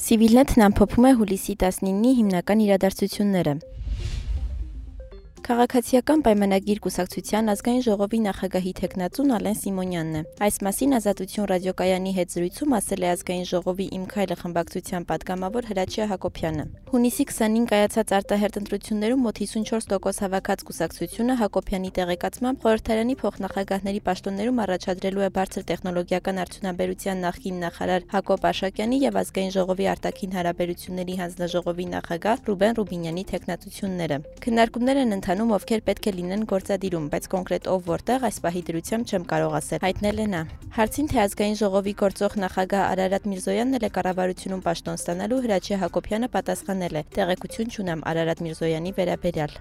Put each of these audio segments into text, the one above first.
Civilnet-ն ամփոփում է հուլիսի 19-ի հիմնական իրադարձությունները։ Քաղաքացիական պայմանագիր կուսակցության ազգային ժողովի նախագահի թեկնածուն Ալեն Սիմոնյանն է։ Այս մասին Ազատություն ռադիոկայանի հետ զրույցում ասել է ազգային ժողովի Իմ քայլը խմբակցության падգամավոր Հրաչի Հակոբյանը։ Հունիսի 20-ին կայացած արտահերտ ընտրություններում մոտ 54% հավաքած կուսակցությունը Հակոբյանի տեղեկացմամբ խորհրդարանի փոխնախագահների պաշտոններում առաջադրելու է բարձր տեխնոլոգիական արդյունաբերության նախին նախարար Հակոբ Աշակյանի եւ ազգային ժողովի արտաքին հարաբերությունների հանձնաժողովի նախագահ Ռուբեն Ռուբինյանի թեկնածությունները։ Քննարկումներ են ընթանում Հայաստանում ովքեր պետք է լինեն գործադիրում, բայց կոնկրետ ով որտեղ այս պահի դրությամբ չեմ կարող ասել, հայտնել է նա։ Հարցին թե ազգային ժողովի գործող նախագահ Արարատ Միրզոյանն էլ է կառավարությունում պաշտոն ստանալու Հրաչի Հակոբյանը պատասխանել է. տեղեկություն չունեմ Արարատ Միրզոյանի վերաբերյալ։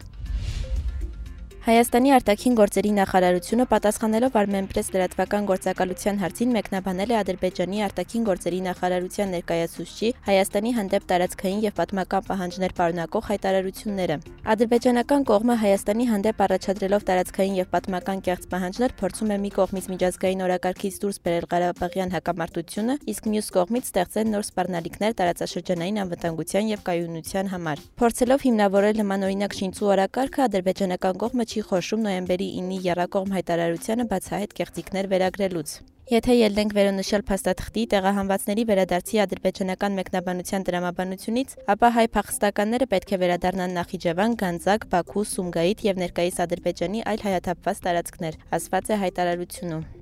Հայաստանի արտաքին գործերի նախարարությունը պատասխանելով Armenpress լրատվական գործակալության հարցին մեկնաբանել է Ադրբեջանի արտաքին գործերի նախարարության ներկայացուցչի Հայաստանի հանդեպ տարածքային եւ պատմական պահանջներ պարունակող հայտարարությունները։ Ադրբեջանական կողմը Հայաստանի հանդեպ առաջադրելով տարածքային եւ պատմական կեղծ պահանջներ փորձում է մի կողմից միջազգային օրակարգից դուրս բերել Ղարաբաղյան հակամարտությունը, իսկ մյուս կողմից ստեղծել նոր սպառնալիքներ տարածաշրջանային անվտանգության եւ կայունության համար։ Փորձելով հիմնավորել նմանօրինակ շինծու օրակարգը ադրբեջանական կողմը չի չի խոշում նոյեմբերի 9-ի երակողմ հայտարարությանը բացահայտ կեղծիքներ վերագրելուց։ Եթե ելնենք վերոնշյալ փաստաթղթի տեղահանվածների վերադարձի ադրբեջանական մեկնաբանության դրամաբանությունից, ապա հայ փախստականները պետք է վերադառնան Նախիջևան, Գանձակ, Բաքու, Սումգայիթ եւ ներկայիս Ադրբեջանի այլ հայաթափված տարածքներ, ասված է հայտարարությունում։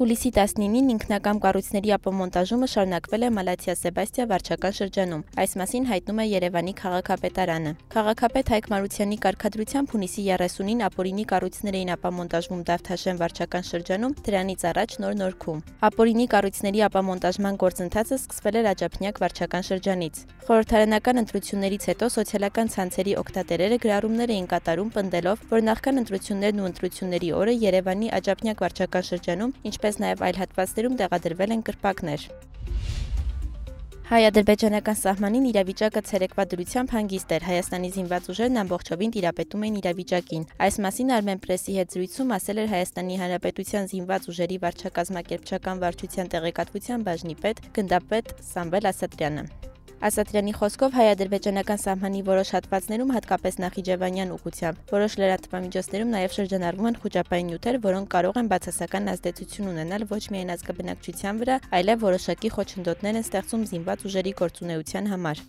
Հուլիսի 19-ին ինքնակամ կառույցների ապոմոնտաժումը շարունակվել է Մալաթիա Սեբաստիա վարչական շրջանում։ Այս մասին հայտնում է Երևանի քաղաքապետարանը։ Քաղաքապետ Հայկ Մարությանի կարգադրությամբ հունիսի 30-ին ապօրինի կառույցներ էին ապամոնտաժվում Դավթաշեն վարչական շրջանում, դրանից առաջ Նոր Նորքում։ Ապօրինի կառույցների ապամոնտաժման գործընթացը սկսվել էր Աջափնյակ վարչական շրջանից։ Խորհրդարանական ընտրություններից հետո սոցիալական ցանցերի օգտատերերը գրառումներ էին կատարում պնդելով, որ նախքան ընտրություններն ու ընտրությունների օրը Երևանի Աջափնյակ վարչական շրջանում, ինչպես ինչպես նաև այլ հատվածներում տեղադրվել են կրպակներ։ Հայ-ադրբեջանական սահմանին իրավիճակը ցերեկվա դրությամբ հանգիստ էր։ Հայաստանի զինված ուժերն ամբողջովին տիրապետում էին իրավիճակին։ Այս մասին Armenpress-ի հետ զրույցում ասել էր Հայաստանի Հանրապետության զինված ուժերի վարչակազմակերպչական վարչության տեղեկատվության բաժնի պետ գնդապետ Սամվել Ասատրյանը։ Ասատրյանի խոսքով հայ-ադրբեջանական սահմանի որոշ հատվածներում, հատկապես Նախիջևանյան ուղությամբ, որոշ լրատվամիջոցներում նաև շրջանառվում են խոճապային նյութեր, որոնք կարող են բացասական ազդեցություն ունենալ ոչ միայն ազգաբնակչության վրա, այլև որոշակի խոչընդոտներ են ստեղծում զինված ուժերի գործունեության համար։